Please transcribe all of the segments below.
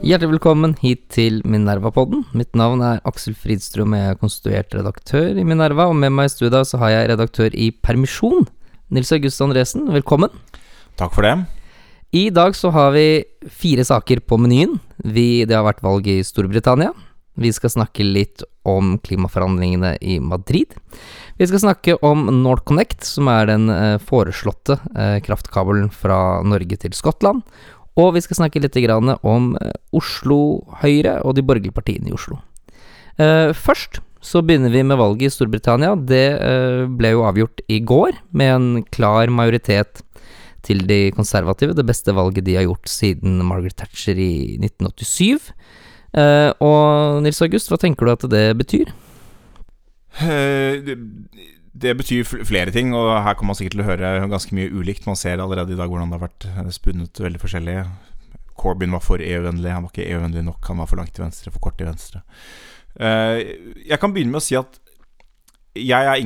Hjertelig velkommen hit til Minerva-podden. Mitt navn er Aksel Fridstrøm, jeg er konstituert redaktør i Minerva, og med meg i studio så har jeg redaktør i permisjon, Nils August Andresen. Velkommen. Takk for det. I dag så har vi fire saker på menyen. Vi, det har vært valg i Storbritannia. Vi skal snakke litt om klimaforhandlingene i Madrid. Vi skal snakke om NorthConnect, som er den eh, foreslåtte eh, kraftkabelen fra Norge til Skottland. Og vi skal snakke litt om eh, Oslo Høyre og de borgerlige partiene i Oslo. Først så begynner vi med valget i Storbritannia. Det ble jo avgjort i går, med en klar majoritet til de konservative. Det beste valget de har gjort siden Margaret Thatcher i 1987. Eh, og Nils August, hva tenker du at det betyr? Uh, det, det betyr flere ting, og her kommer man sikkert til å høre ganske mye ulikt. Man ser allerede i dag hvordan det har vært eh, spunnet veldig forskjellig. Corbyn var for EU-vennlig, han var ikke EU-vennlig nok, han var for langt til venstre, for kort til venstre. Uh, Jeg kan begynne med å si at jeg har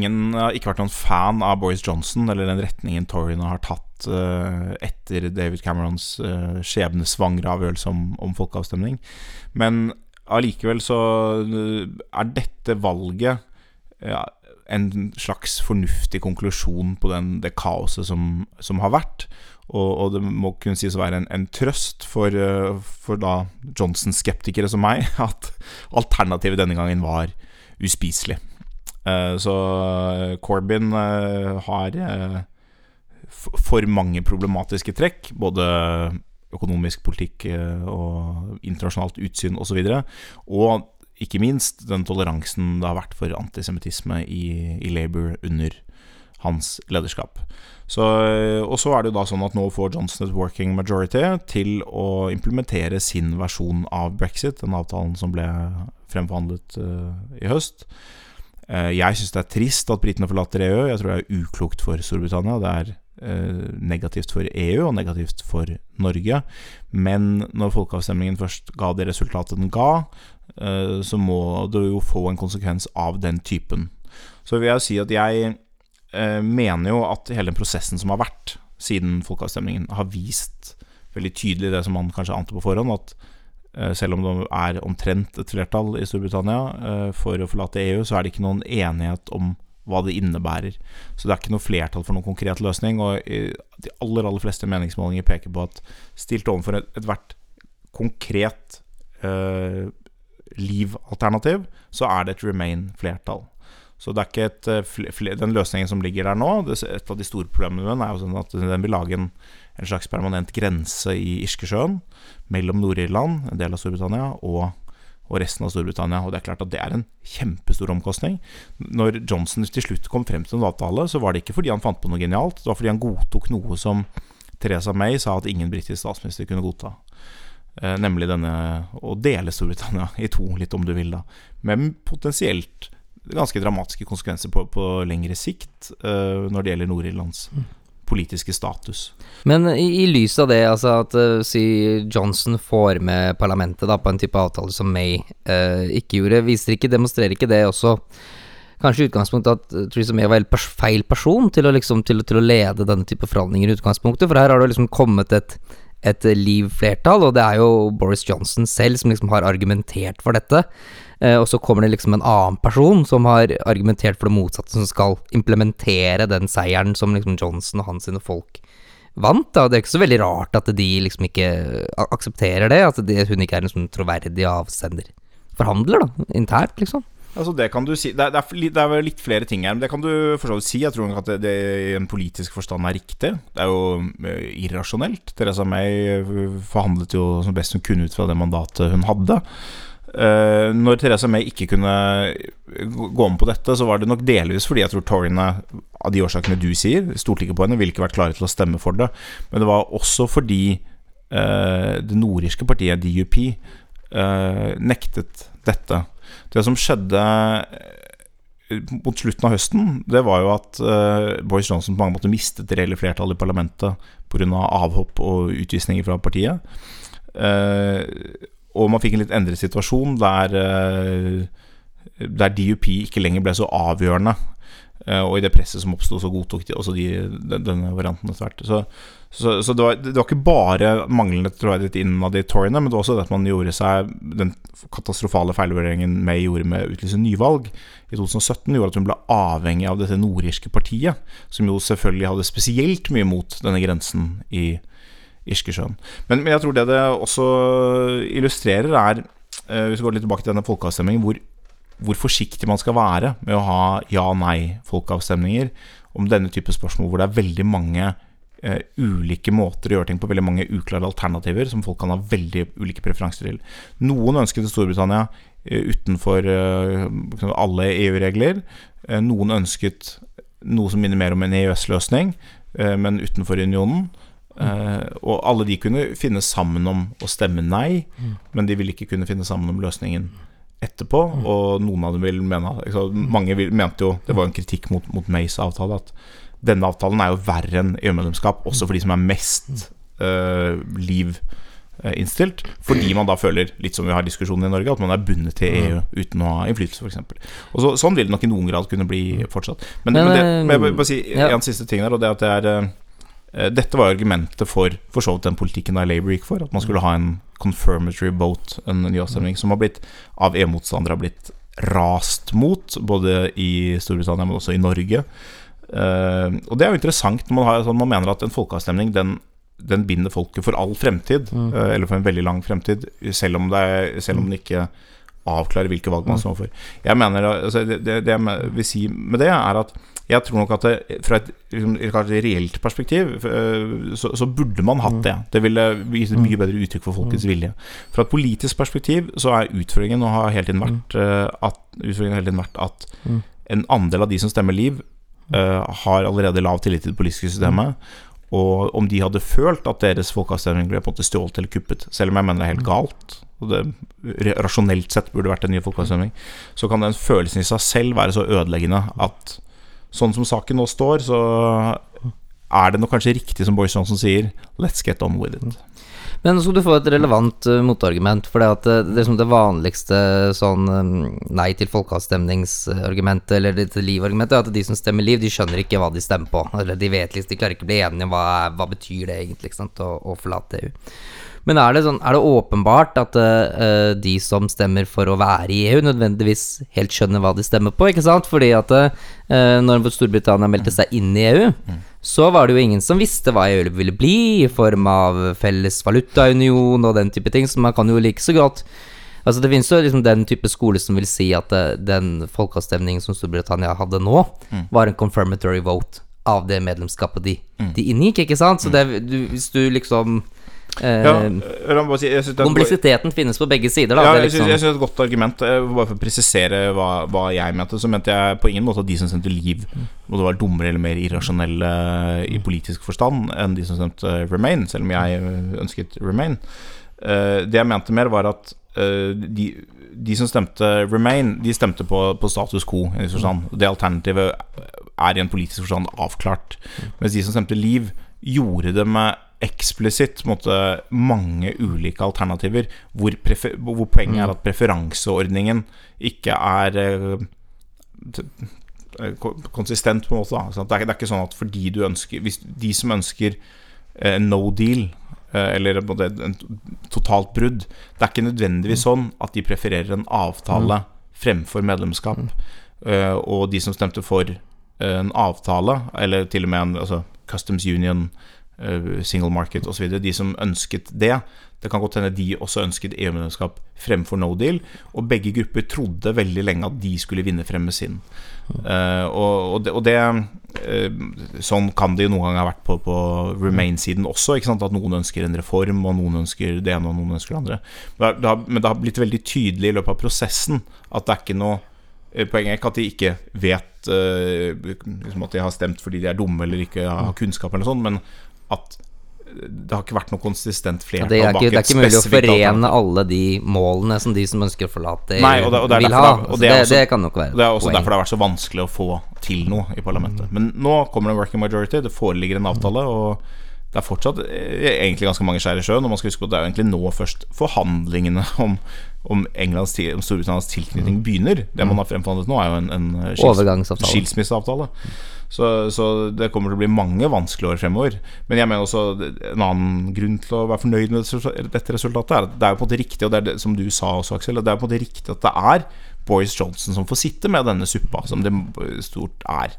ikke vært noen fan av Boris Johnson eller den retningen Toryene har tatt eh, etter David Camerons uh, skjebnesvangre avgjørelse om, om folkeavstemning. Men allikevel så eh, er dette valget ja, en slags fornuftig konklusjon på den, det kaoset som, som har vært. Og, og det må kunne sies å være en, en trøst for, eh, for da Johnson-skeptikere som meg, at alternativet denne gangen var uspiselig. Eh, så Corbyn eh, har eh, for mange problematiske trekk, både økonomisk politikk eh, og internasjonalt utsyn osv. Og, så og ikke minst den toleransen det har vært for antisemittisme i, i Labour under hans lederskap. Så, og så er det jo da sånn at nå får Johnson et working majority til å implementere sin versjon av brexit, den avtalen som ble fremforhandlet uh, i høst. Uh, jeg syns det er trist at britene forlater EU. Jeg tror det er uklokt for Storbritannia. Det er eh, negativt for EU og negativt for Norge. Men når folkeavstemningen først ga det resultatet den ga, eh, så må det jo få en konsekvens av den typen. Så vil jeg si at jeg eh, mener jo at hele prosessen som har vært siden folkeavstemningen, har vist veldig tydelig det som man kanskje ante på forhånd, at eh, selv om det er omtrent et flertall i Storbritannia eh, for å forlate EU, så er det ikke noen enighet om hva det innebærer. Så det er ikke noe flertall for noen konkret løsning. Og eh, de aller aller fleste meningsmålinger peker på at stilt overfor et- ethvert konkret eh, liv-alternativ, så er det et remain-flertall. Så det er ikke et, eh, den løsningen som ligger der nå Et av de store problemene med den er jo sånn at den vil lage en, en slags permanent grense i Irskesjøen mellom Nord-Irland, en del av Storbritannia, og, og resten av Storbritannia. Og det er klart at det er en kjempestor omkostning. Når Johnson til slutt kom frem til en avtale, så var det ikke fordi han fant på noe genialt, det var fordi han godtok noe som Theresa May sa at ingen britisk statsminister kunne godta. Eh, nemlig denne å dele Storbritannia i to, litt om du vil, da. Med potensielt ganske dramatiske konsekvenser på, på lengre sikt eh, når det gjelder Nord-Irlands politiske status. Men i, i lys av det, altså at uh, si Johnson får med parlamentet da på en type avtale som May uh, ikke gjorde, viser ikke, demonstrerer ikke det også kanskje i utgangspunktet at uh, Theresa May var helt pers feil person til å, liksom, til, til å lede denne type forhandlinger i utgangspunktet? For her har det liksom kommet et, et liv-flertall, og det er jo Boris Johnson selv som liksom har argumentert for dette. Eh, og så kommer det liksom en annen person som har argumentert for det motsatte, som skal implementere den seieren som liksom Johnson og hans folk vant. da Det er ikke så veldig rart at de liksom ikke aksepterer det, at hun ikke er en sånn troverdig avsender. Forhandler, da, internt, liksom. Altså det kan du si Det er, det er, litt flere ting her, men det kan du for si. Jeg tror at det, det i en politisk forstand er riktig. Det er jo eh, irrasjonelt. Teresa May eh, forhandlet jo som best hun kunne ut fra det mandatet hun hadde. Eh, når Teresa May ikke kunne gå med på dette, så var det nok delvis fordi jeg tror Toryene, av de årsakene du sier, stolte ikke på henne, ville ikke vært klare til å stemme for det. Men det var også fordi det nordirske partiet, DUP, nektet dette. Det som skjedde eh, mot slutten av høsten, det var jo at uh, Boris Johnson på mange måter mistet det reelle flertallet i parlamentet pga. avhopp og utvisninger fra partiet. Uh, og man fikk en litt endret situasjon der, uh, der DUP ikke lenger ble så avgjørende og i det presset som oppsto, så godtok de også de, denne varianten etter hvert. Så, så det, var, det, var, ikke bare manglende troverdighet innad i Toryene, men det var også det at man gjorde seg den katastrofale feilvurderingen May gjorde med å utlyse nyvalg i 2017, gjorde at hun ble avhengig av dette nordirske partiet, som jo selvfølgelig hadde spesielt mye mot denne grensen i Irskesjøen. Men, men jeg tror det det også illustrerer, er, eh, hvis vi går litt tilbake til denne folkeavstemningen, hvor hvor forsiktig man skal være med å ha ja-nei-folkeavstemninger om denne type spørsmål, hvor det er veldig mange uh, ulike måter å gjøre ting på, veldig mange uklare alternativer som folk kan ha veldig ulike preferanser til. Noen ønsket Storbritannia uh, utenfor uh, alle EU-regler. noen ønsket noe som minner mer om en EØS-løsning, men utenfor unionen. og alle de kunne finne sammen om å stemme nei, mm. men de ville ikke kunne finne sammen om løsningen etterpå, og noen av dem vil mene Mange vil, mente jo Det var en kritikk mot, mot Mays avtale at denne avtalen er jo verre enn EU-medlemskap, også for de som er mest uh, liv innstilt, fordi man da føler, litt som vi har diskusjonen i Norge, at man er bundet til EU uten å ha innflytelse, f.eks. Så, Sånn vil det nok i noen grad kunne bli fortsatt. Men, men, det, men jeg vil bare si ja. en siste ting der, og det er at det er Dette var argumentet for for så vidt den politikken der Labour gikk for, at man skulle ha en confirmatory vote, en ny avstemning, som har blitt av EU-motstandere har blitt rast mot, både i Storbritannia, men også i Norge. Uh, og det er jo interessant når man, har, sånn, man mener at en folkeavstemning den, den, binder folket for all fremtid, mm. uh, eller for en veldig lang fremtid, selv om, det, selv om den ikke avklarer hvilke valg man mm. står for. Jeg mener, altså, det, det, jeg vil si med det, er at jeg tror nok at det, fra et, liksom, et reelt perspektiv eh, så, så, burde man hatt mm. det. Det ville gitt et mye mm. bedre uttrykk for folkets vilje. Fra et politisk perspektiv så er utfordringen, og har hele tiden vært, at, hele tiden vært at en andel av de som stemmer Liv, har allerede lav tillit til det politiske systemet. Og om de hadde følt at deres folkeavstemning ble på en måte stjålet eller kuppet, selv om jeg mener det er helt galt, og det rasjonelt sett burde vært en ny folkeavstemning, så kan den følelsen i seg selv være så ødeleggende at sånn som saken nå står, så er det nok kanskje riktig som Boris Johnson sier, let's get on with it. Men nå skal du få et relevant uh, motargument. For det, at det, det, det vanligste sånn um, nei til folkeavstemningsargumentet, eller til liv-argumentet, er at de som stemmer liv, de skjønner ikke hva de stemmer på. Eller de vet liksom, de klarer ikke å bli enige om hva, hva betyr det egentlig, sant, å, å forlate EU. Men er det, sånn, er det åpenbart at uh, de som stemmer for å være i EU, nødvendigvis helt skjønner hva de stemmer på? ikke sant? Fordi at uh, når Storbritannia meldte seg inn i EU, så var det jo ingen som visste hva EU ville bli, i form av felles valutaunion og den type ting, så man kan jo like så godt Altså Det finnes jo liksom den type skole som vil si at den folkeavstemningen som Storbritannia hadde nå, mm. var en confirmatory vote av det medlemskapet de, mm. de inngikk, ikke sant? Så det, du, hvis du liksom ja, eh, si, kompleksiteten finnes på begge sider. Da, ja, jeg syns liksom. et godt argument. Eh, bare for å presisere hva, hva, jeg mente, så mente jeg på ingen måte at de som stemte Liv, måtte være dummere eller mer irrasjonelle i politisk forstand enn de som stemte Remain, selv om jeg ønsket Remain. Eh, det jeg mente mer, var at de, de som stemte Remain, de stemte på, på status quo. I. Det alternativet er i en politisk forstand avklart. Mens de som stemte Liv, gjorde det med eksplisitt måtte, mange ulike alternativer, hvor, hvor poenget er mm. at preferanseordningen ikke er eh, konsistent, på en måte. Da. Det, er, er, ikke sånn at fordi du ønsker Hvis de som ønsker eh, no deal, eh, eller en totalt brudd Det er ikke nødvendigvis mm. sånn at de prefererer en avtale mm. fremfor medlemskap. Eh, og de som stemte for eh, en avtale, eller til og med en altså, Customs Union Eh, single market osv. De som ønsket det. Det kan godt hende de også ønsket EU-medlemskap fremfor no deal. Og begge grupper trodde veldig lenge at de skulle vinne frem med sin. Uh, og, og, det, og det uh, Sånn kan det jo noen ganger ha vært på, på Remain-siden også. At noen ønsker en reform, og noen ønsker det ene, og noen ønsker det andre. Men det, har, men det har blitt veldig tydelig i løpet av prosessen at det er ikke noe Poenget er ikke at de ikke vet uh, liksom at de har stemt fordi de er dumme eller ikke har kunnskap, eller sånn, men at det har ikke vært noe konsistent flertall det bak et Det er ikke mulig å forene alle de målene som de som ønsker å forlate Nei, og det, og det vil ha. Det, det, også, det, kan nok være Det er også poeng. derfor det har vært så vanskelig å få til noe i parlamentet. Men nå kommer det en working majority, det foreligger en avtale, og det er fortsatt eh, egentlig ganske mange skjær i sjøen. Og man skal huske på at det er egentlig nå først forhandlingene om, om, Englands, om Storbritannias tilknytning begynner. Det man har fremforhandlet nå, er jo en, en skils, skilsmisseavtale. Så, så, det kommer til å bli mange vanskelige år fremover. Men jeg mener også en annen grunn til å være fornøyd med dette resultatet, er at det er jo på en måte riktig, og det er det som du sa også, Aksel, det er på en måte riktig at det er Boris Johnson som får sitte med denne suppa, som det stort er.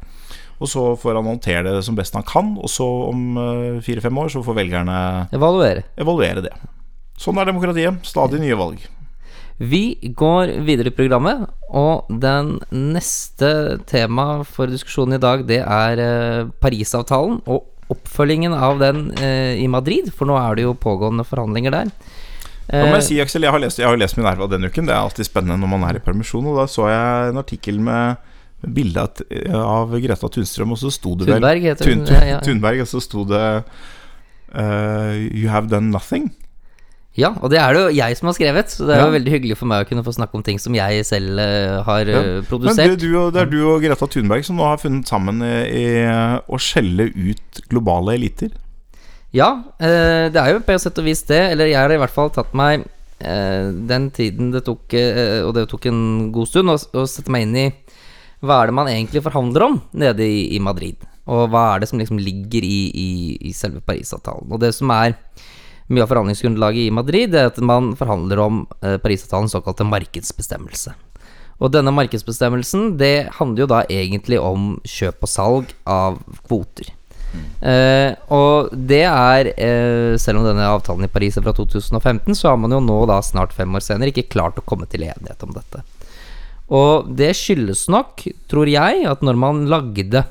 Og så får han håndtere det som best han kan, og så om eh, fire-fem år så får velgerne evaluere. evaluere det. Sånn er demokratiet. Stadig nye valg. Vi går videre i programmet, og den neste tema for diskusjonen i dag, det er eh, Parisavtalen og oppfølgingen av den eh, i Madrid, for nå er det jo pågående forhandlinger der. Må jeg si, Aksel, jeg har lest, jeg har lest Minerva denne uken. Det er alltid spennende når man er i permisjon. Og da så jeg en artikkel med bilde av, Greta Tunstrøm, og så sto det vel Thunberg heter hun. Tun, ja, ja. Thunberg, og så sto det uh, You have done nothing. Ja, og det er det jo jeg som har skrevet, så det er jo veldig hyggelig for meg å kunne få snakke om ting som jeg selv uh, har uh, produsert. Men det, du, det, er du og Greta Thunberg som nå har funnet sammen i, i å skjelle ut globale eliter? Ja, det er jo på sett og vis det. Eller jeg har i hvert fall tatt meg den tiden det tok, og det tok en god stund, å sette meg inn i hva er det man egentlig forhandler om nede i, i Madrid? Og hva er det som liksom ligger i, i, i selve Parisavtalen? Og det som er mye av forhandlingsgrunnlaget i Madrid, er at man forhandler om eh, Parisavtalens såkalte markedsbestemmelse. Og denne markedsbestemmelsen, det handler jo da egentlig om kjøp og salg av kvoter. Eh, og det er, eh, selv om denne avtalen i Paris er fra 2015, så har man jo nå da snart fem år senere ikke klart å komme til enighet om dette. Og det skyldes nok, tror jeg, at når man lagde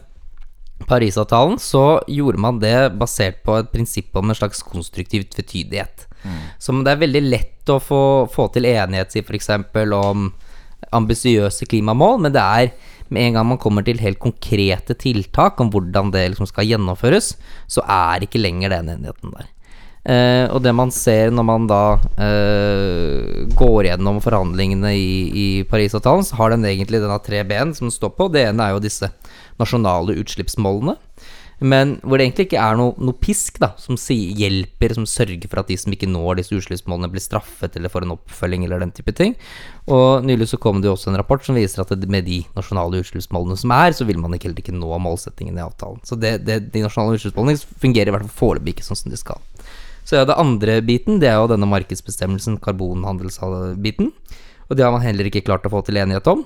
Parisavtalen, så gjorde man det basert på et prinsipp om en slags konstruktiv tvetydighet. Mm. Som det er veldig lett å få, få til enighet i, f.eks. om ambisiøse klimamål, men det er med en gang man kommer til helt konkrete tiltak om hvordan det liksom skal gjennomføres, så er ikke lenger den enigheten der. Eh, og det man ser når man da eh, går gjennom forhandlingene i, i Parisavtalen, så har den egentlig den tre ben som den står på. Det ene er jo disse nasjonale utslippsmålene. Men hvor det egentlig ikke er noe, noe pisk da som sier, hjelper, som sørger for at de som ikke når disse utslippsmålene, blir straffet eller får en oppfølging eller den type ting. Og nylig så kom det jo også en rapport som viser at med de nasjonale utslippsmålene som er, så vil man heller ikke nå målsettingen i avtalen. Så det, det, de nasjonale utslippsmålene fungerer i hvert fall foreløpig ikke sånn som de skal. Så ja, det andre biten, det er jo denne markedsbestemmelsen, karbonhandelsbiten. Og det har man heller ikke klart å få til enighet om.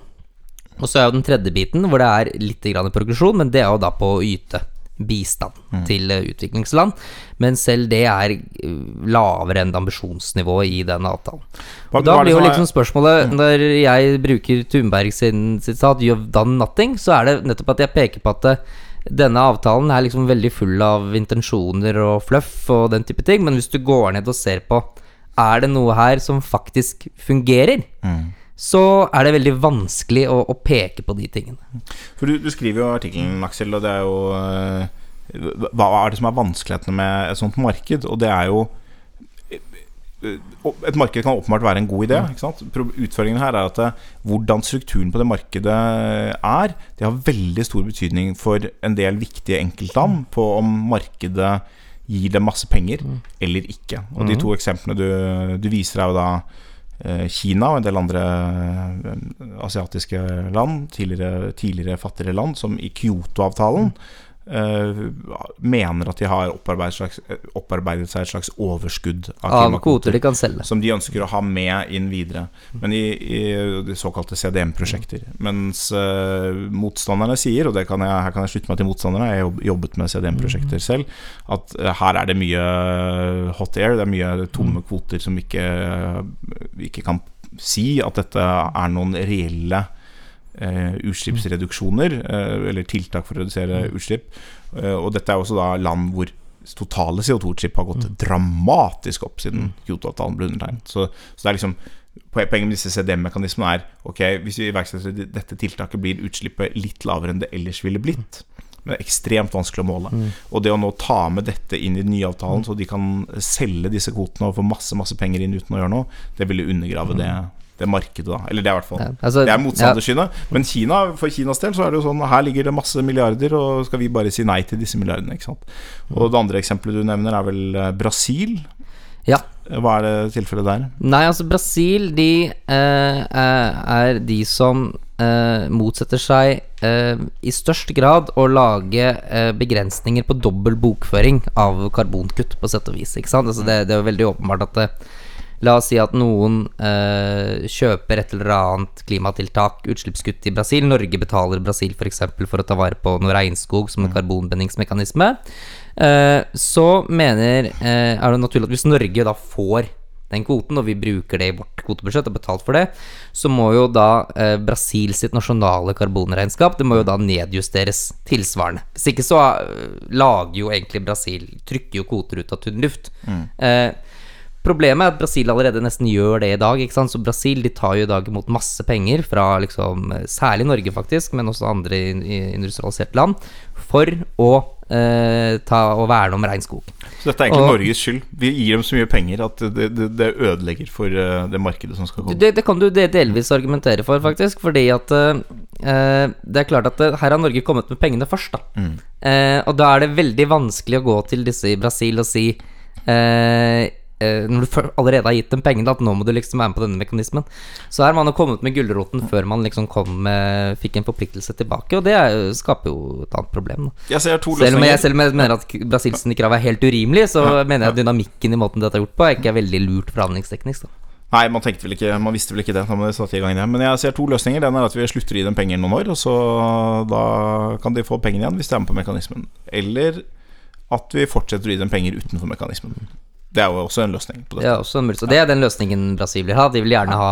Og så er jo den tredje biten, hvor det er litt grann progresjon, men det er jo da på å yte bistand mm. til eh, utviklingsland. Men selv det er eh, lavere enn ambisjonsnivået i den avtalen. Og da blir jo liksom spørsmålet, mm. når jeg bruker Thunberg sin sitat 'you've done nothing', så er det nettopp at jeg peker på at det, denne avtalen er liksom veldig full av intensjoner og fluff og den type ting, men hvis du går ned og ser på Er det noe her som faktisk fungerer? Mm. Så er det veldig vanskelig å, å, peke på de tingene. For du, du skriver jo artikkelen, Aksel, og det er jo uh, Hva er det som er vanskelighetene med et sånt marked? Og det er jo et marked kan åpenbart være en god idé. Utfordringen her er at det, eh, hvordan strukturen på det markedet er, det har veldig stor betydning for en del viktige enkeltland på om markedet gir dem masse penger mm. eller ikke. Og De mm. to eksemplene du, du viser, er jo da eh, Kina og en del andre eh, asiatiske land, tidligere, tidligere fattigere land, som i Kyoto-avtalen. Mm mener at de har opparbeidet, slags, opparbeidet, seg et slags overskudd av, av kvoter de kan selge. Som de ønsker å ha med inn videre. Men i, i de såkalte CDM-prosjekter. Mens uh, motstanderne sier, og kan jeg, her kan jeg slutte meg til motstanderne, jeg har jobbet med CDM-prosjekter selv, at uh, her er det mye hot air, det er mye tomme kvoter som ikke, ikke kan si at dette er noen reelle utslippsreduksjoner, uh, eller tiltak for å redusere mm. utslipp. Uh, og dette er også da land hvor totale CO2-utslipp har gått mm. dramatisk opp siden mm. Kyoto-avtalen ble undertegnet. Så, så, det er liksom Poenget med disse CDM-mekanismene er ok, hvis vi iverksetter dette tiltaket, blir utslippet litt lavere enn det ellers ville blitt. Men det er ekstremt vanskelig å måle. Mm. Og det å nå ta med dette inn i den nye avtalen, så de kan selge disse kvotene og få masse masse penger inn uten å gjøre noe, det ville undergrave det det markedet, da. Eller det er i hvert fall Ja, altså, Det er motstandersynet. Men Kina, for Kinas del så er det jo sånn Her ligger det masse milliarder, og skal vi bare si nei til disse milliardene, ikke sant. Og det andre eksempelet du nevner, er vel eh, Brasil. Ja. Hva er det tilfellet der? Nei, altså Brasil, de eh, er er de som eh, motsetter seg eh, i størst grad å lage eh, begrensninger på dobbel bokføring av karbonkutt, på sett og vis. Ikke sant? Altså det, det er jo veldig åpenbart at det, La oss si at noen eh, kjøper et eller annet klimatiltak, utslippskutt i Brasil. Norge betaler Brasil f.eks. For, eksempel for å ta vare på noe regnskog som en karbonbindingsmekanisme. Eh, så mener eh, er det naturlig at hvis Norge da får den kvoten, og vi bruker det i vårt kvotebudsjett og betalt for det, så må jo da eh, Brasil sitt nasjonale karbonregnskap Det må jo da nedjusteres tilsvarende. Hvis ikke så eh, lager jo egentlig Brasil Trykker jo kvoter ut av tynn luft. Eh, Problemet er at Brasil allerede nesten gjør det i dag. ikke sant? Så Brasil de tar jo i dag imot masse penger fra liksom, særlig Norge, faktisk, men også andre industrialiserte land, for å eh, ta og verne om regnskog. Så dette er egentlig Og- Norges skyld. Vi gir dem så mye penger at det, det, det ødelegger for eh, det markedet som skal komme. Det, det kan du de- delvis argumentere for, faktisk, fordi at eh, eh, Det er klart at eh, her har Norge kommet med pengene først, da. Eh, og da er det veldig vanskelig å gå til disse i Brasil og si eh, Når du allerede har gitt dem pengene, at nå må du liksom være med på denne mekanismen. Så er man jo kommet med gulroten før man liksom kom med, fikk en forpliktelse tilbake, og det jo- skaper jo et annet problem. To Selv om jeg selv om jeg mener at Brasils krav er helt urimelig, så mener jeg at dynamikken i måten dette er gjort på, er ikke veldig lurt forhandlingsteknisk. Da. Nei, man tenkte vel ikke Man visste vel ikke det man satte i gang det. Men jeg ser to løsninger. Den er at vi slutter å gi dem penger noen år, og så da kan de få pengene igjen hvis de er med på mekanismen. Eller at vi fortsetter å gi dem penger utenfor mekanismen. Det er jo også en løsning på Det dette. er også en mulighet. Og det er den løsningen Brasil vil ha. De vil gjerne ha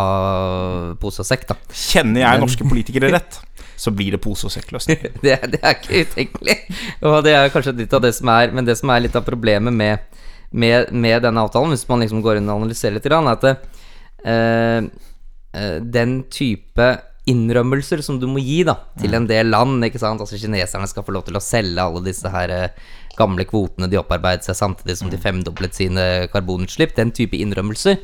pose og sekk, da. Kjenner jeg norske politikere rett, så blir det pose og sekk-løsning. Det, det er ikke utenkelig. Og det er kanskje litt av det som er Men det som er litt av problemet med, med, med denne avtalen, hvis man liksom går inn og analyserer litt, er at det, eh, eh, den type innrømmelser som du må gi da til en del land ikke sant? Altså Kineserne skal få lov til å selge alle disse her eh, gamle kvotene de opparbeidet seg samtidig som de femdoblet sine karbonutslipp. Den type innrømmelser.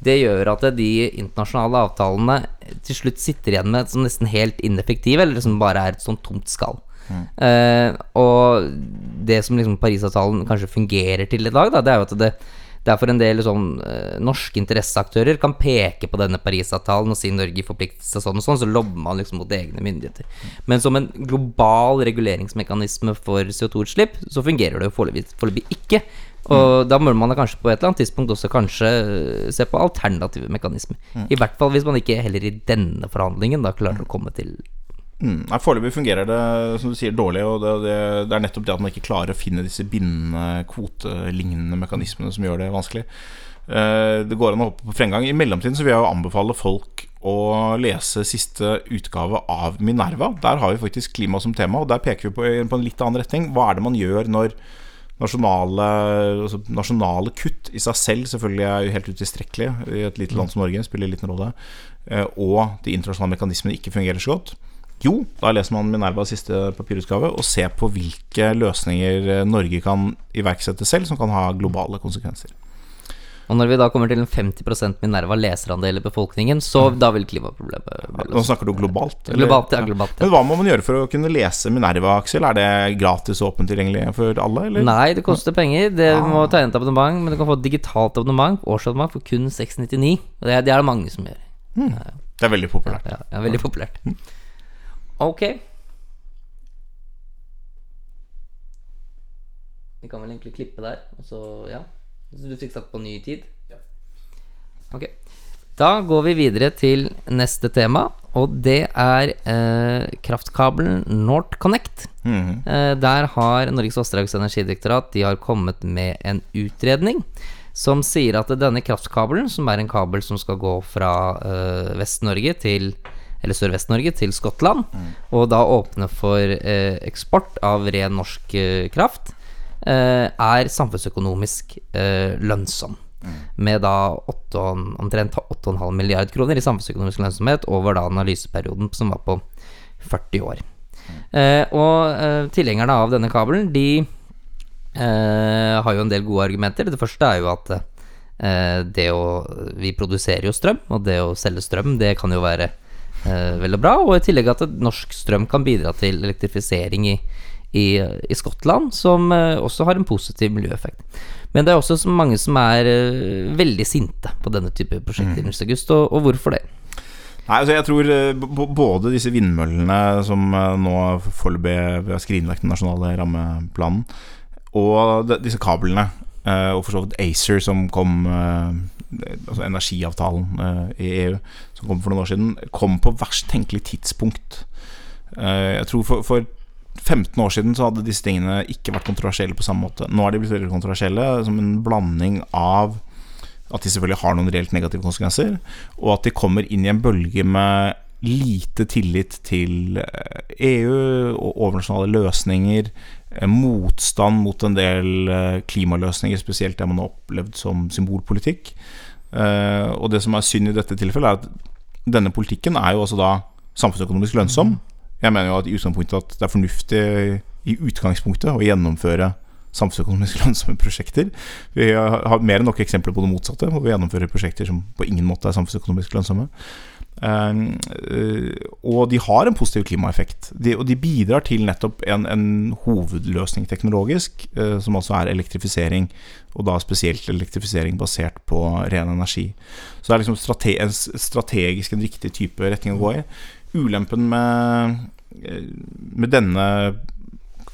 Det gjør at de internasjonale avtalene til slutt sitter igjen med som nesten helt ineffektive, eller som bare er et sånt tomt skall. Eh, og det som liksom Parisavtalen kanskje fungerer til i dag, da, det er jo at det, det er for en del sånn eh, norske interesseaktører kan peke på denne Parisavtalen og si Norge forplikter seg sånn og sånn, så lobber man liksom mot egne myndigheter. Men som en global reguleringsmekanisme for CO2-utslipp, så fungerer det jo foreløpig ikke. Og da må man da kanskje på et eller annet tidspunkt også kanskje eh, se på alternative mekanismer. I hvert fall hvis man ikke heller i denne forhandlingen da klarer å komme til Mm. Foreløpig fungerer det som du sier dårlig, og det, det, det er nettopp det at man ikke klarer å finne disse bindende, kvotelignende mekanismene som gjør det vanskelig. Uh, Det går an å hoppe på fremgang. I mellomtiden så vil jeg jo anbefale folk å lese siste utgave av Minerva. Der har vi faktisk klima som tema, og der peker vi på, på en litt annen retning. Hva er det man gjør når nasjonale, altså nasjonale kutt i seg selv selvfølgelig er jo helt utilstrekkelig i et lite land som Norge, spiller liten rolle, eh, og de internasjonale mekanismene ikke fungerer så godt. Jo, da leser man Minervas siste papirutgave og ser på hvilke løsninger eh, Norge kan iverksette selv som kan ha globale konsekvenser. Og når vi da kommer til en 50% Minerva leserandel i befolkningen, så da vil klimaproblemet bli Nå snakker du globalt? eller? Globalt, ja. globalt ja. Men hva må man gjøre for å kunne lese Minerva, Aksel? Er det gratis og åpent tilgjengelig for alle, eller? Nei, det koster penger. Det må tegne et abonnement, men du kan få et digitalt abonnement, årsabonnement, for kun 699. Og det, er- det er det mange som gjør. Det er veldig populært. Ja, ja, veldig populært. Ok. Vi kan vel egentlig klippe der, og så ja. Så du fikk satt på ny tid? Ja. Ok. Da går vi videre til neste tema, og det er eh, kraftkabelen NorthConnect. Mhm. Eh, der har Norges vassdrags- og energidirektorat De har kommet med en utredning som sier at denne kraftkabelen, som er en kabel som skal gå fra eh, Vest-Norge til eller Sør-Vest-Norge til Skottland, og da åpne for eh, eksport av ren norsk eh, kraft, eh, er samfunnsøkonomisk eh, lønnsom. Med da 8, omtrent 8,5 milliard kroner i samfunnsøkonomisk lønnsomhet over da analyseperioden som var på 40 år. Eh, og eh, tilhengerne av denne kabelen, de har jo en del gode argumenter. Det første er jo at det å Vi produserer jo strøm, og det å selge strøm, det kan jo være eh, veldig bra. Og i tillegg at norsk strøm kan bidra til elektrifisering i, i, i Skottland, som eh, også har en positiv miljøeffekt. Men det er også så mange som er eh, veldig sinte på denne type prosjekter, Nils August, og, og hvorfor det? Nei, altså jeg tror både disse vindmøllene som nå foreløpig har skrinlagt den nasjonale rammeplanen, og disse kablene, og for så vidt ACER som kom Altså energiavtalen i EU som kom for noen år siden, kom på verst tenkelig tidspunkt. Eh, Jeg tror for, for 15 år siden så hadde disse tingene ikke vært kontroversielle på samme måte. Nå er de blitt veldig kontroversielle som en blanding av at de selvfølgelig har noen reelt negative konsekvenser, og at de kommer inn i en bølge med lite tillit til eh, EU og overnasjonale løsninger, eh, motstand mot en del klimaløsninger, spesielt det man har opplevd som symbolpolitikk. Og det som er synd i dette tilfellet, er at denne politikken er jo altså da samfunnsøkonomisk lønnsom. Jeg mener jo at i utgangspunktet at det er fornuftig i utgangspunktet å gjennomføre samfunnsøkonomisk lønnsomme prosjekter. Vi har har mer enn nok eksempler på det motsatte, hvor vi gjennomfører prosjekter som på ingen måte er samfunnsøkonomisk lønnsomme. Eh, eh, og de har en positiv klimaeffekt. De, og de bidrar til nettopp en, en hovedløsning teknologisk, eh, som altså er elektrifisering. Og da spesielt elektrifisering basert på ren energi. Så det er liksom strate en strategisk en riktig type retning å gå i. Ulempen med, eh, med denne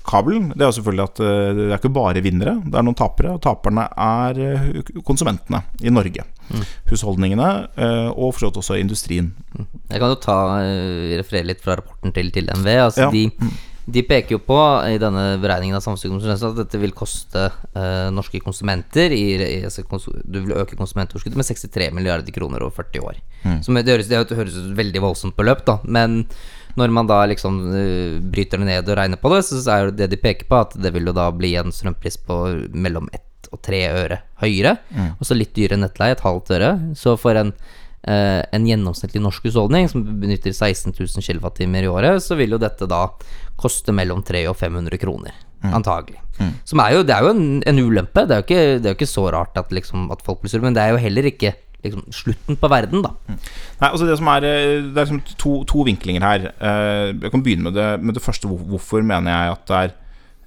kabelen, det er jo selvfølgelig at eh, det er ikke bare vinnere, det er noen tapere. Og taperne er eh, konsumentene i Norge. Husholdningene, eh, og for så vidt også industrien. Jeg kan jo ta, referere litt fra rapporten til, til MV. Altså Ja. de, de peker jo på i denne beregningen av samfunnsøkonomisk at dette vil koste eh, norske konsumenter i, i, altså, Du vil øke konsumentoverskuddet med 63 milliarder kroner over 40 år. Som det høres, det høres ut veldig voldsomt beløp, da. Men når man da liksom uh, bryter det ned og regner på det, så er jo det de peker på, at det vil jo da bli en strømpris på mellom ett og tre øre høyere. Og så litt dyrere nettleie, et halvt øre. Så for en eh, en gjennomsnittlig norsk husholdning som benytter 16 000 kWt i året, så vil jo dette da koste mellom 300 og 500 kroner. Antagelig. Som er jo, det er jo en, en ulempe. Det er jo, ikke, det er jo ikke så rart at, liksom, at folk blir sure, men det er jo heller ikke liksom, slutten på verden, da. Nei, altså Det som er eh, Det er liksom to, to vinklinger her. Eh, Jeg kan begynne med det, med det første. Hvorfor mener jeg at det er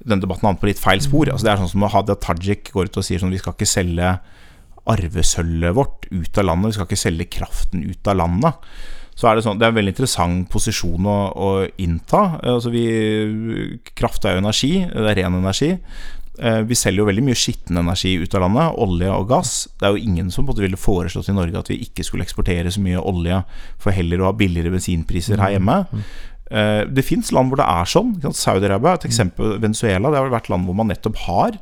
denne debatten havner på litt feil spor? Altså Det er sånn som Hadia Tajik går ut og sier sånn Vi skal ikke selge arvesølvet vårt ut av landet. Vi skal ikke selge kraften ut av landet. Så er det sånn Det er en veldig interessant posisjon å, å innta. Altså vi Kraft er jo energi. Det er ren energi. Eh, Vi selger jo veldig mye skitten energi ut av landet, olje og gass. Det er jo ingen som ville foreslått i Norge at vi ikke skulle eksportere så mye olje for heller å ha billigere bensinpriser her hjemme. Eh, Det fins land hvor det er sånn. Saudi-Arabia er et eksempel. Venezuela det har vært land hvor man nettopp har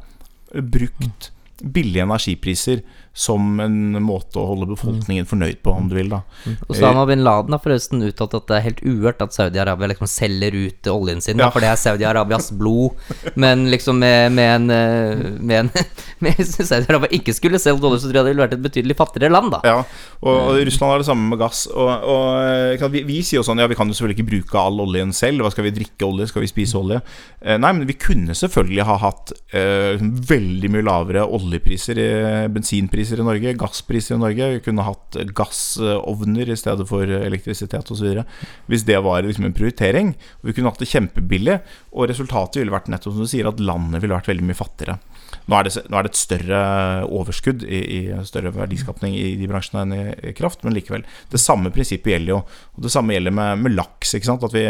brukt billige energipriser som en måte å holde befolkningen fornøyd på, om du vil. da Osama bin Laden har forresten uttalt at det er helt uhørt at Saudi-Arabia liksom selger ut oljen sin, da, Ja. for det er Saudi-Arabias blod. Men liksom med, med en, eh, med en med Hvis Saudi-Arabia ikke skulle solgt olje, så tror jeg det ville vært et betydelig fattigere land, da. Ja, og, og Russland har det samme med gass. Og, og vi, vi sier jo sånn Ja, vi kan jo selvfølgelig ikke bruke all oljen selv. Hva skal vi drikke olje? Skal vi spise olje? Eh, nei, men vi kunne selvfølgelig ha hatt eh, liksom veldig mye lavere oljepriser, i- bensinpriser i Norge, gasspriser i Norge. Vi kunne hatt gassovner i stedet for elektrisitet osv. Hvis det var liksom en prioritering. Vi kunne hatt det kjempebillig, og resultatet ville vært nettopp som du sier, at landet ville vært veldig mye fattigere. Nå er, det, nå er det et større overskudd i, i større verdiskapning i de bransjene enn i, kraft, men likevel. Det samme prinsippet gjelder jo. Og det samme gjelder med, med laks. At vi,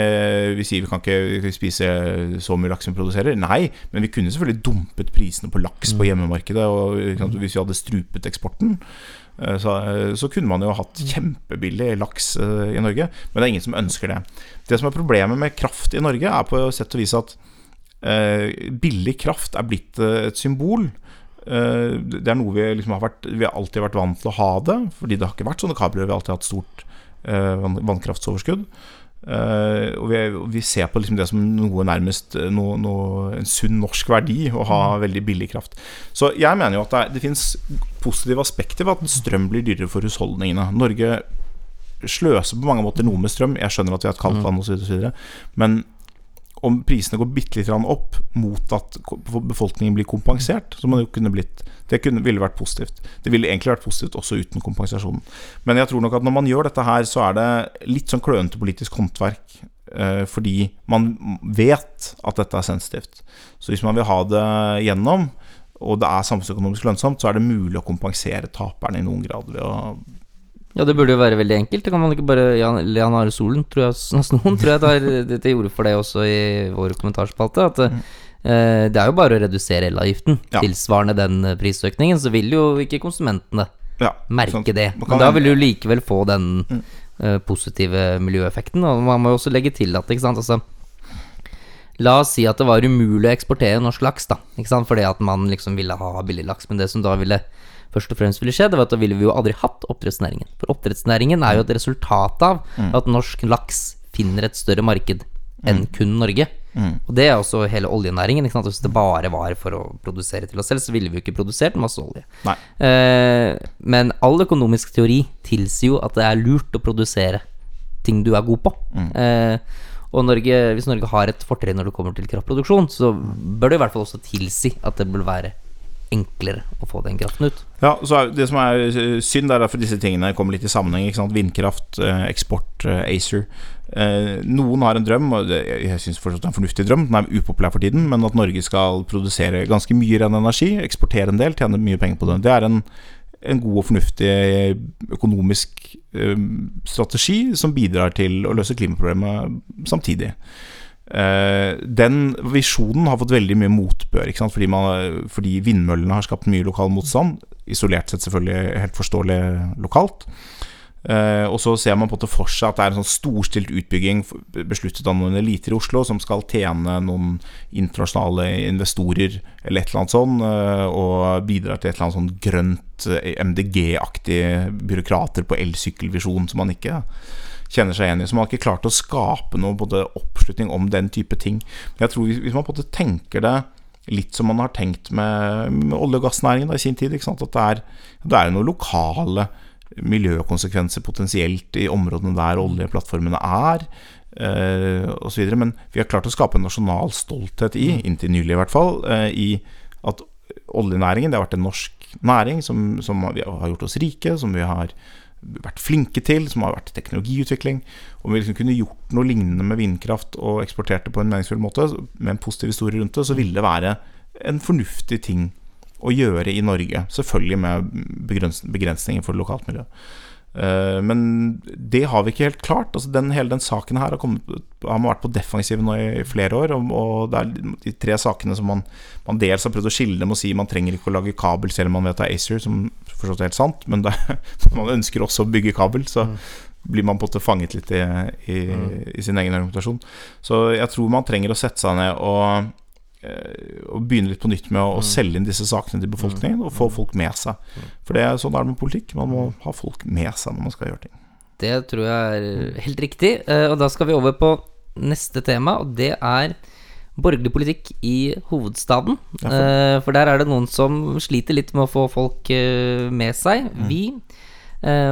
vi sier vi kan ikke spise så mye laks som vi produserer. Nei, men vi kunne selvfølgelig dumpet prisene på laks på hjemmemarkedet. Og sant? Hvis vi hadde strupet eksporten, eh, så, så kunne man jo hatt kjempebillig laks eh, i Norge. Men det er ingen som ønsker det. Det som er problemet med kraft i Norge, er på sett og vis at eh, billig kraft er blitt eh, et symbol. Eh, det er noe vi liksom har vært Vi har alltid vært vant til å ha det, fordi det har ikke vært sånne kabler. Vi har alltid hatt stort eh, vannkraftsoverskudd. Eh, og vi, vi ser på liksom det som noe nærmest eh, noe, noe, en sunn norsk verdi å ha veldig billig kraft. Så jeg mener jo at det, er, det fins positive aspekter ved at strøm blir dyrere for husholdningene. Norge sløser på mange måter noe med strøm. Jeg skjønner at vi har et kaldt land osv., men om prisene går bitte litt opp mot at befolkningen blir kompensert, som man jo kunne blitt Det kunne, ville vært positivt. Det ville egentlig vært positivt også uten kompensasjonen. Men jeg tror nok at når man gjør dette her, så er det litt sånn klønete politisk håndverk. Eh, fordi man vet at dette er sensitivt. Så hvis man vil ha det gjennom, og det er samfunnsøkonomisk lønnsomt, så er det mulig å kompensere taperne i noen grad ved å ja, det burde jo være veldig enkelt. Det kan man ikke bare Jan, Jan Are Solen, tror jeg, noen tror jeg tar til orde for det også i vår kommentarspalte. At mm. eh, det er jo bare å redusere elavgiften ja. tilsvarende den eh, prisøkningen. Så vil jo ikke konsumentene ja, merke sånn, det. Men da vil du likevel få den mm. eh, positive miljøeffekten. Og man må jo også legge til at, ikke sant, altså La oss si at det var umulig å eksportere norsk laks, da. Ikke sant? Fordi at man liksom ville ha billig laks. Men det som da ville først og fremst ville skje, det var at da ville vi jo aldri hatt oppdrettsnæringen. For oppdrettsnæringen er jo et resultat av mm. at norsk laks finner et større marked enn mm. kun Norge. Mm. Og det er også hele oljenæringen. Ikke sant? Hvis det bare var for å produsere til oss selv, så ville vi jo ikke produsert masse olje. Eh, men all økonomisk teori tilsier jo at det er lurt å produsere ting du er god på. Mm. Eh, og Norge, hvis Norge har et fortrinn når det kommer til kraftproduksjon, så bør det i hvert fall også tilsi at det bør være enklere å få den kraften ut. Ja, så Det som er eh, synd, er at disse tingene kommer litt i sammenheng. Vindkraft, eh, eksport, eh, ACER. Noen har en drøm, og jeg syns det er en fornuftig drøm, den er upopulær for tiden, men at Norge skal produsere ganske mye ren energi, eksportere en del, tjene mye penger på det. Det er en, en god og fornuftig økonomisk strategi som bidrar til å løse klimaproblemet samtidig. Uh, den visjonen har fått veldig mye motbør, fordi, man, fordi, vindmøllene har skapt mye lokal motstand. Isolert sett selvfølgelig helt forståelig lokalt. Uh, og så ser man på det for seg at det er en sånn storstilt utbygging besluttet av noen eliter i Oslo som skal tjene noen internasjonale investorer eller et eller annet sånn, uh, og bidra til et eller annet sånn grønt MDG-aktig byråkrater på elsykkelvisjon som man ikke kjenner seg igjen i. Så man har ikke klart å skape noe både oppslutning om den type ting. Jeg tror hvis man på en måte tenker det litt som man har tenkt med, med olje- og gassnæringen i sin tid, at det er, det er noen lokale miljøkonsekvenser potensielt i områdene der oljeplattformene er. Og så videre, Men vi har klart å skape en nasjonal stolthet i, mm. inntil nylig i hvert fall, uh, i at oljenæringen det har vært en norsk næring som, som har gjort oss rike, som vi har vært flinke til, som har vært teknologiutvikling. Om vi liksom kunne gjort noe lignende med vindkraft og eksportert det på en meningsfull måte, med en positiv historie rundt det, så ville det være en fornuftig ting å gjøre i Norge. Selvfølgelig med begrensninger for lokalt miljø. Eh, men det har vi ikke helt klart. Altså den, hele den saken her har, kommet, har man vært på defensiven nå i flere år. Og, og det er de tre sakene som man, man dels har prøvd å skille dem og si man trenger ikke å lage kabel selv om man vet det er ACER, som forstått er helt sant, men det, man ønsker også å bygge kabel. Så mm. blir man på en måte fanget litt i, i, mm. i sin egen argumentasjon. Så jeg tror man trenger å sette seg ned og å begynne litt på nytt med å, mm. selge inn disse sakene til befolkningen og få mm. folk med seg. Mm. For det er sånn det er med politikk. Man må ha folk med seg når man skal gjøre ting. Det tror jeg er helt riktig. Eh, og da skal vi over på neste tema, og det er borgerlig politikk i hovedstaden. Derfor. for der er det noen som sliter litt med å få folk med seg. Vi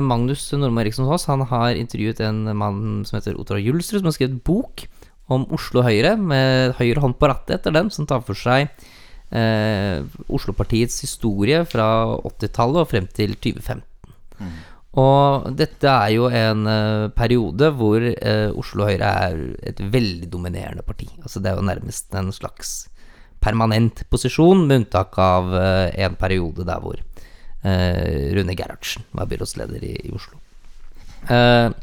Magnus Nordmo Eriksson Haas han har intervjuet en mann som heter Otra Julsrud, som har skrevet bok om Oslo Høyre, med høyre hånd på rattet etter dem, som tar for seg eh, Oslo-partiets historie fra 80-tallet og frem til 2015. Mm. Og dette er jo en uh, periode hvor uh, Oslo Høyre er et veldig dominerende parti. Altså Det er jo nærmest en slags permanent posisjon, med unntak av uh, en periode der hvor Rune Gerhardsen var byrådsleder i, i Oslo. Uh,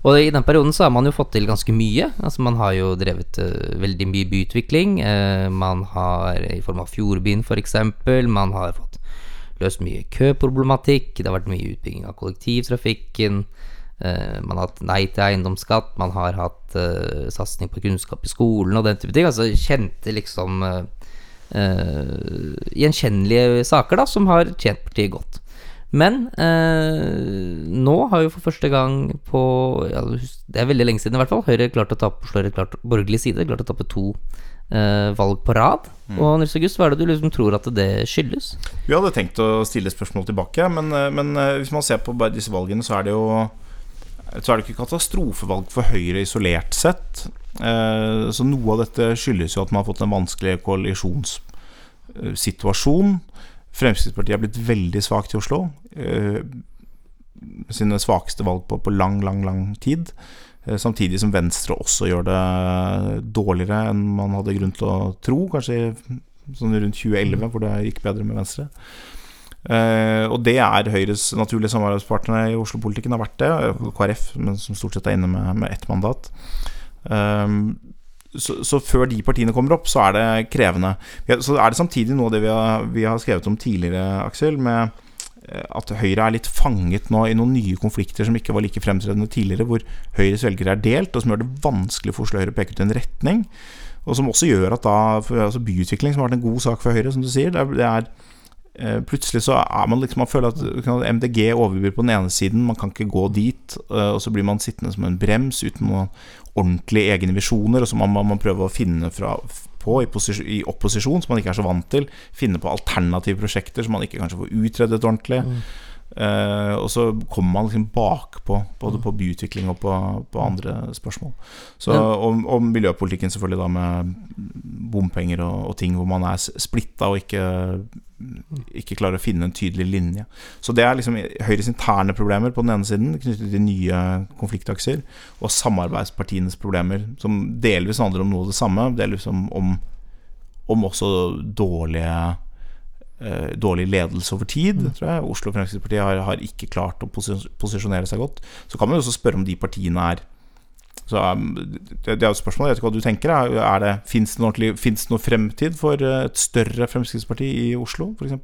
og i den perioden så har man jo fått til ganske mye. Altså Man har jo drevet uh, veldig mye byutvikling. Uh, man har i form av Fjordbyen f.eks. Man har fått løst mye køproblematikk. Det har vært mye utbygging av kollektivtrafikken. Uh, man har hatt nei til eiendomsskatt. Man har hatt uh, satsing på kunnskap i skolen og den type ting. Altså kjente liksom gjenkjennelige saker da som har tjent partiet godt. Men eh, nå har jo for første gang på ja, Det er veldig lenge siden, i hvert fall. Høyre klarte å tape, slår et klart borgerlig side. Klart å tape to eh, valg på rad. Mm. Og Nils August, hva er det du liksom tror at det skyldes? Vi hadde tenkt å stille spørsmål tilbake, men, eh, men eh, hvis man ser på bare disse valgene, så er det jo så er det ikke katastrofevalg for Høyre isolert sett. Eh, så noe av dette skyldes jo at man har fått en vanskelig koalisjonssituasjon. Fremskrittspartiet er blitt veldig svakt i Oslo. Eh, sine svakeste valg på, på lang, lang, lang tid. Eh, samtidig som Venstre også gjør det dårligere enn man hadde grunn til å tro. Kanskje sånn rundt 2011, hvor det gikk bedre med Venstre. Uh, og det er Høyres naturlige samarbeidspartnere i Oslo-politikken, har vært det. KrF, men som stort sett er inne med, med ett mandat. Um, så, så, før de partiene kommer opp, så er det krevende. Så er det samtidig noe av det vi har, vi har skrevet om tidligere, Aksel, med eh, at Høyre er litt fanget nå i noen nye konflikter som ikke var like fremtredende tidligere, hvor Høyres velgere er delt, og som gjør det vanskelig for Oslo Høyre å peke ut en retning. Og som også gjør at da altså byutvikling, som har vært en god sak for Høyre, som du sier, det er, det er plutselig så er man liksom Man føler at MDG overbyr på den ene siden, man kan ikke gå dit. Eh, og så blir man sittende som en brems uten noen ordentlige egne visjoner. Og så må man prøve å finne fra, på i, i, opposisjon, som man ikke er så vant til. Finne på alternative prosjekter som man ikke kanskje får utredet ordentlig. Mm. Uh, og så kommer man liksom bakpå, både på byutvikling og på, på andre spørsmål. Så, og, og, miljøpolitikken selvfølgelig da med bompenger og, og ting hvor man er splitta og ikke, ikke, klarer å finne en tydelig linje. Så det er liksom Høyres interne problemer på den ene siden, knyttet til nye konfliktakser, og samarbeidspartienes problemer, som delvis handler om noe av det samme, delvis om, om, om også dårlige dårlig ledelse over tid, mm. tror jeg. Oslo Fremskrittspartiet har, har, ikke klart å posisjonere seg godt. Så kan man jo også spørre om de partiene er så um, det, er jo et spørsmål, jeg vet ikke hva du tenker. Er det, Fins det, det, noe fremtid for eh, et større Fremskrittsparti i Oslo, f.eks.?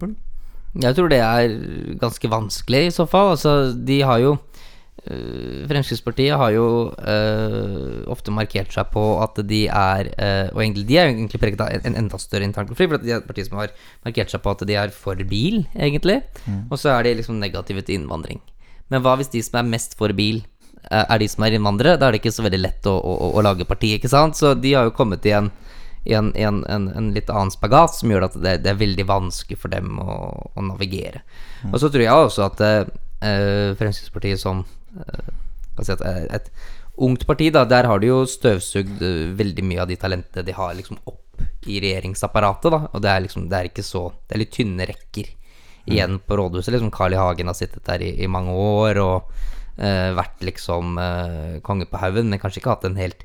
Jeg tror det er ganske vanskelig, i så fall. Altså, de har jo Eh, Fremskrittspartiet har jo uh, ofte markert seg på at de er uh, Og egentlig de er jo egentlig preget av en, enda større intern konflikt, for de er et parti som har markert seg på at de er for bil, egentlig. Mm. Og så er de liksom negative til innvandring. Men hva hvis de som er mest for bil, er de som er innvandrere? Da er det ikke så veldig lett å, å, å lage parti, ikke sant? Så de har jo kommet i en, i en, en, en litt annen spagat som gjør at det, det, er veldig vanskelig for dem å, å navigere. Mm. Og så tror jeg også at Fremskrittspartiet som et, et, ungt parti, da, der har de jo støvsugd eh, veldig mye av de talentene de har liksom opp i regjeringsapparatet, da. Og det er liksom Det er ikke så Det er litt tynne rekker igjen mm. på rådhuset. Liksom Carl I. Hagen har sittet der i, i mange år og uh, vært liksom uh, konge på haugen, men kanskje ikke hatt en helt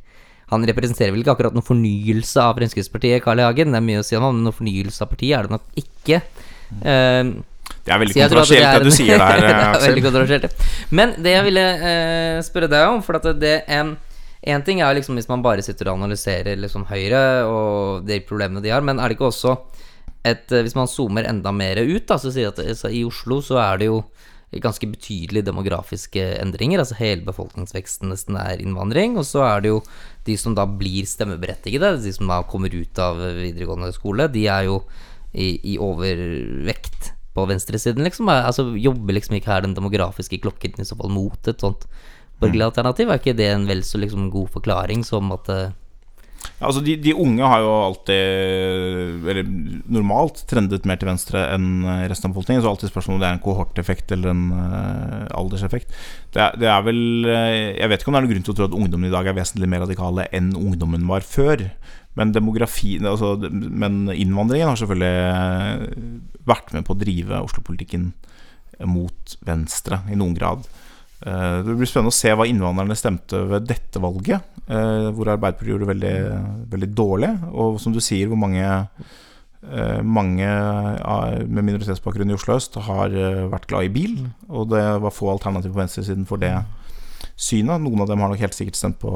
han representerer vel ikke akkurat noen fornyelse av Fremskrittspartiet, Carl I. Hagen. Det er mye å si om ham, men noen fornyelse av partiet er det nok ikke. Uh, det er veldig kontroversielt, det, det, du sier der. det er veldig kontroversielt. Men det jeg ville eh, spørre deg om, for at det en, en ting er liksom hvis man bare sitter og analyserer liksom Høyre og de problemene de har, men er det ikke også et Hvis man zoomer enda mer ut, da, så sier at så i Oslo så er det jo ganske betydelige demografiske endringer. Altså hele befolkningsveksten nesten er innvandring. Og så er det jo de som da blir stemmeberettigede, de som da kommer ut av videregående skole, de er jo i, i overvekt på venstresiden, liksom. Altså, jobber liksom ikke her den demografiske klokken i så fall mot et sånt borgerlig mm. alternativ? Er ikke det en vel så liksom god forklaring som at uh, ja, altså de, de, unge har jo alltid, eller normalt, trendet mer til venstre enn resten av befolkningen. Så alltid spørsmålet om det er en kohorteffekt eller en uh, alderseffekt. Det er, det er vel uh, Jeg vet ikke om det er noen grunn til å tro at ungdommen i dag er vesentlig mer radikale enn ungdommen var før. Men demografien altså, Men innvandringen har selvfølgelig vært med på å drive Oslo-politikken mot venstre i noen grad. Eh, det blir spennende å se hva innvandrerne stemte ved dette valget, eh, hvor Arbeiderpartiet gjorde det veldig, veldig dårlig. Og som du sier, hvor mange, eh, mange med minoritetsbakgrunn i Oslo øst har vært glad i bil. Og det var få alternativer på venstresiden for det synet. Noen av dem har nok helt sikkert stemt på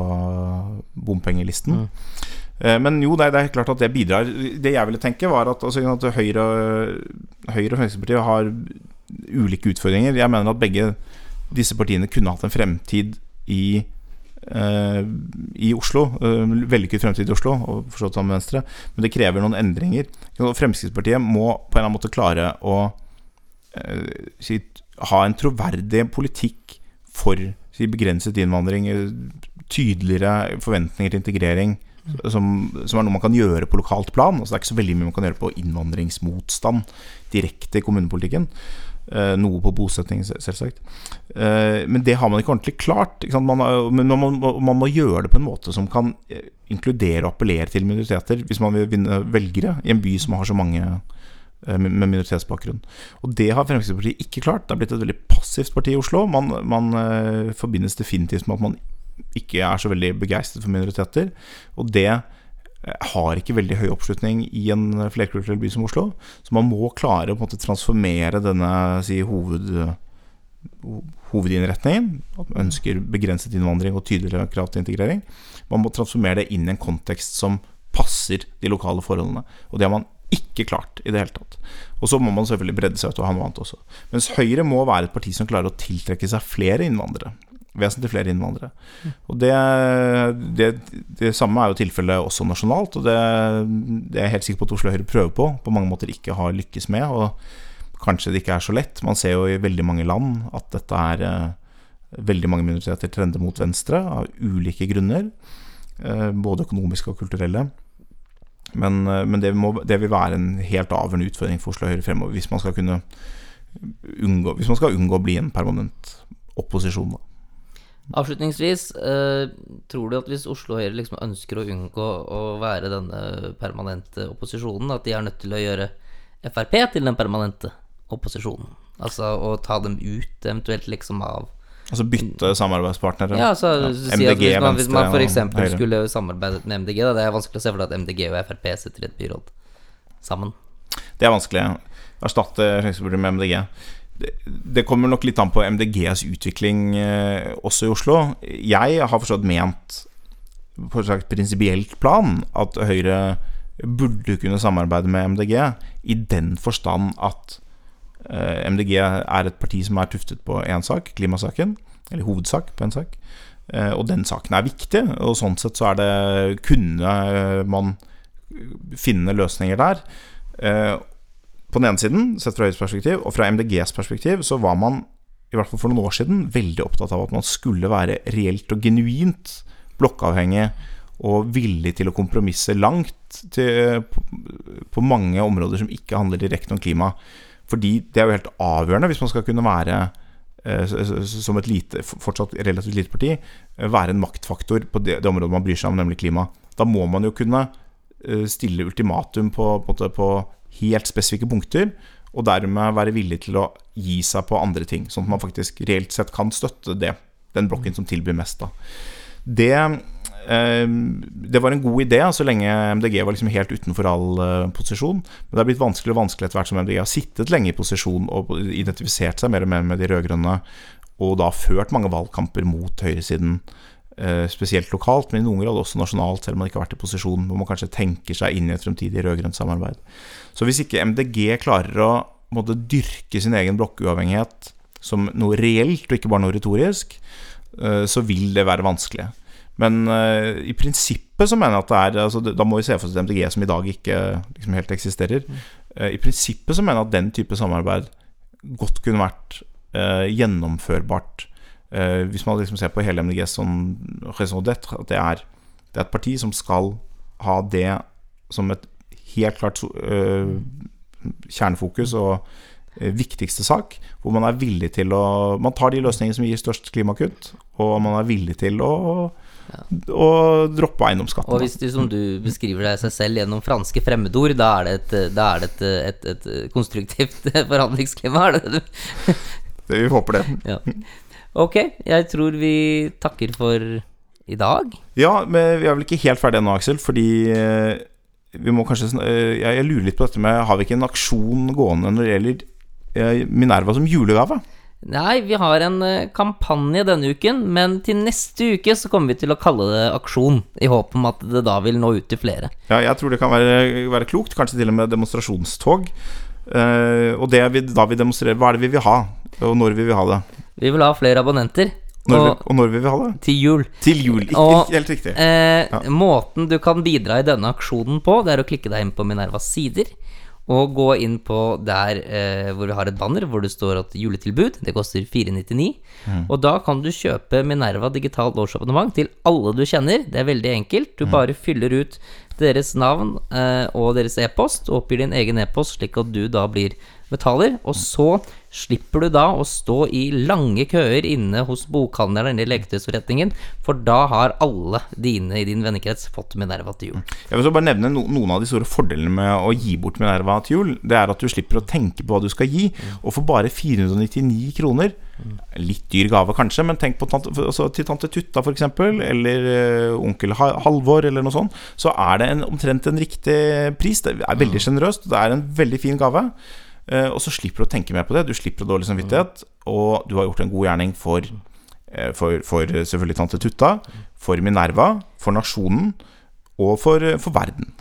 bompengelisten. Mm. Eh, men jo, det er, klart at det bidrar. Det jeg ville tenke, var at, altså, at Høyre, Høyre og Fremskrittspartiet har ulike utfordringer. Jeg mener at begge disse partiene kunne hatt en fremtid i eh, i Oslo. Eh, vellykket fremtid i Oslo, og forstått sammen med Venstre. Men det krever noen endringer. Fremskrittspartiet må på en eller annen måte klare å eh, si, ha en troverdig politikk for si, begrenset innvandring, tydeligere forventninger til integrering som, som, er noe man kan gjøre på lokalt plan. Altså det er ikke så veldig mye man kan gjøre på innvandringsmotstand direkte i kommunepolitikken. Eh, noe på bosetting, selvsagt. Eh, men det har man ikke ordentlig klart. Ikke man, men man må, man må, gjøre det på en måte som kan eh, inkludere og appellere til minoriteter, hvis man vil vinne velgere i en by som har så mange med minoritetsbakgrunn. Og det har Fremskrittspartiet ikke klart. Det har blitt et veldig passivt parti i Oslo. Man, man forbindes definitivt med at man ikke er så veldig begeistret for minoriteter. Og det har ikke veldig høy oppslutning i en flerkulturell by som Oslo. Så man må klare å transformere denne si, hoved, hovedinnretningen. At man ønsker begrenset innvandring og tydeligere krav til integrering. Man må transformere det inn i en kontekst som passer de lokale forholdene. Og det har man ikke klart i det hele tatt. Og så må man selvfølgelig bredde seg ut og ha noe annet også. Mens Høyre må være et parti som klarer å tiltrekke seg flere innvandrere vesentlig flere innvandrere. Og det, det, det samme er jo tilfellet også nasjonalt, og det, det, er jeg helt sikker på at Oslo Høyre prøver på, på mange måter ikke har lykkes med. Og kanskje det ikke er så lett. Man ser jo i veldig mange land at dette er eh, veldig mange minoriteter trender mot venstre av ulike grunner. Eh, både økonomiske og kulturelle. Men, eh, men må, det, vil være en helt avgjørende utfordring for Oslo Høyre fremover, hvis man skal kunne unngå, hvis man skal unngå å bli en permanent opposisjon. Da. Avslutningsvis, eh, tror du at hvis Oslo Høyre liksom ønsker å unngå å være denne permanente opposisjonen, at de er nødt til å gjøre Frp til den permanente opposisjonen? Altså å ta dem ut eventuelt liksom av Altså bytte samarbeidspartnere? Ja, altså ja. Si MDG, hvis man, hvis man f.eks. skulle samarbeidet med MDG, da, det er vanskelig å se for deg at MDG og Frp sitter i et byråd sammen. Det er vanskelig. Erstatte Fremskrittspartiet med MDG det kommer nok litt an på MDGs utvikling eh, også i Oslo. Jeg har forstått ment på et prinsipielt plan at Høyre burde kunne samarbeide med MDG, i den forstand at eh, MDG er et parti som er tuftet på én sak, klimasaken, eller hovedsak på en sak. Eh, og den saken er viktig, og sånn sett så er det Kunne man finne løsninger der. På den ene siden, sett fra Høyres perspektiv, og fra MDGs perspektiv, så var man, i hvert fall for noen år siden, veldig opptatt av at man skulle være reelt og genuint blokkavhengig og villig til å kompromisse langt til, på, på, mange områder som ikke handler direkte om klima. Fordi det er jo helt avgjørende hvis man skal kunne være, eh, som et lite, fortsatt relativt lite parti, eh, være en maktfaktor på det, det, området man bryr seg om, nemlig klima. Da må man jo kunne eh, stille ultimatum på, på, på helt spesifikke punkter, og dermed være villig til å gi seg på andre ting, sånn at man faktisk reelt sett kan støtte det, den blokken som tilbyr mest. Da. Det, eh, det var en god idé så lenge MDG var liksom helt utenfor all eh, posisjon. Men det har blitt vanskelig og vanskelig etter hvert som MDG har sittet lenge i posisjon og identifisert seg mer og mer med de rød-grønne, og da ført mange valgkamper mot høyresiden. Eh, spesielt lokalt, men i noen grad også nasjonalt, selv om man ikke har vært i posisjon hvor man kanskje tenker seg inn i et fremtidig rød-grønt samarbeid. Så hvis ikke MDG klarer å måtte dyrke sin egen blokkuavhengighet som noe reelt, og ikke bare noe retorisk, eh, så vil det være vanskelig. Men uh, i prinsippet så mener jeg at det er altså, Da må vi se for oss MDG som i dag ikke liksom, helt eksisterer. Uh, I prinsippet så mener jeg at den type samarbeid godt kunne vært uh, gjennomførbart hvis man liksom ser på hele MDG som raison d'être, at det er, det er, et parti som skal ha det som et helt klart uh, kjernefokus og uh, viktigste sak, hvor man er villig til å Man tar de løsningene som gir størst klimakutt, og man er villig til å ja. Og droppe eiendomsskatten. Og hvis du, som du beskriver deg seg selv gjennom franske fremmedord, da er det et, er det et, et, et konstruktivt forhandlingsklima, er det det? det vi håper det. Ja. Ok, jeg tror vi takker for i dag. Ja, men vi er vel ikke helt ferdige ennå, Aksel. Fordi eh, vi må kanskje eh, Jeg lurer litt på dette med Har vi ikke en aksjon gående når det gjelder eh, Minerva som julegave? Nei, vi har en kampanje denne uken, men til neste uke så kommer vi til å kalle det aksjon. I håp om at det da vil nå ut til flere. Ja, jeg tror det kan være, være klokt. Kanskje til og med demonstrasjonstog. Uh, og det vi, da vi demonstrerer, hva er det vi vil ha? Og når vi vil ha det? Vi vil ha flere abonnenter. Når og, vi, og, når vil vi ha det? Til jul. Til jul, ikke og, helt riktig. Eh, ja. Måten du kan bidra i denne aksjonen på, det er å klikke deg inn på Minervas sider. Og gå inn på der eh, hvor vi har et banner hvor det står at juletilbud. Det koster 499. Mm. Og da kan du kjøpe Minerva digitalt årsabonnement til alle du kjenner. Det er veldig enkelt. Du mm. bare fyller ut deres navn eh, og deres e-post, og oppgir din egen e-post, slik at du da blir betaler. Og så slipper du da å stå i lange køer inne hos bokhandleren eller leketøysforretningen, for da har alle dine i din vennekrets fått Minerva til jul. Jeg vil så bare nevne noen av de store fordelene med å gi bort Minerva til jul. Det er at du slipper å tenke på hva du skal gi, og for bare 499 kroner Litt dyr gave, kanskje, men tenk på tante, altså, til tante Tutta, f.eks., eller uh, onkel Halvor, eller noe sånt. Så er det en, omtrent en riktig pris. Det er veldig sjenerøst. Det er en veldig fin gave. Uh, og så slipper du å tenke mer på det. Du slipper dårlig samvittighet, og du har gjort en god gjerning for, uh, for, for selvfølgelig tante Tutta, for Minerva, for nasjonen og for, for verden.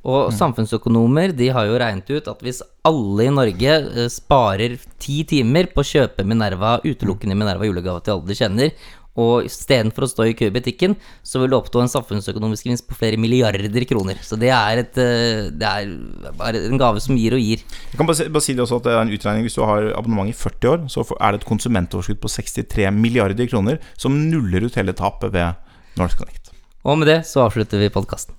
Og samfunnsøkonomer de har jo regnet ut at hvis alle i Norge eh, sparer ti timer på å kjøpe Minerva, utelukkende Minerva julegave til alle de kjenner, og istedenfor å stå i kø i butikken, så vil det oppstå en samfunnsøkonomisk gevinst på flere milliarder kroner. Så det er, et, eh, det er bare en gave som gir og gir. Jeg kan bare si, bare si det også at det er en utregning Hvis du har abonnement i 40 år, så er det et konsumentoverskudd på 63 milliarder kroner som nuller ut hele tapet ved NorthConnect. Og med det så avslutter vi podkasten.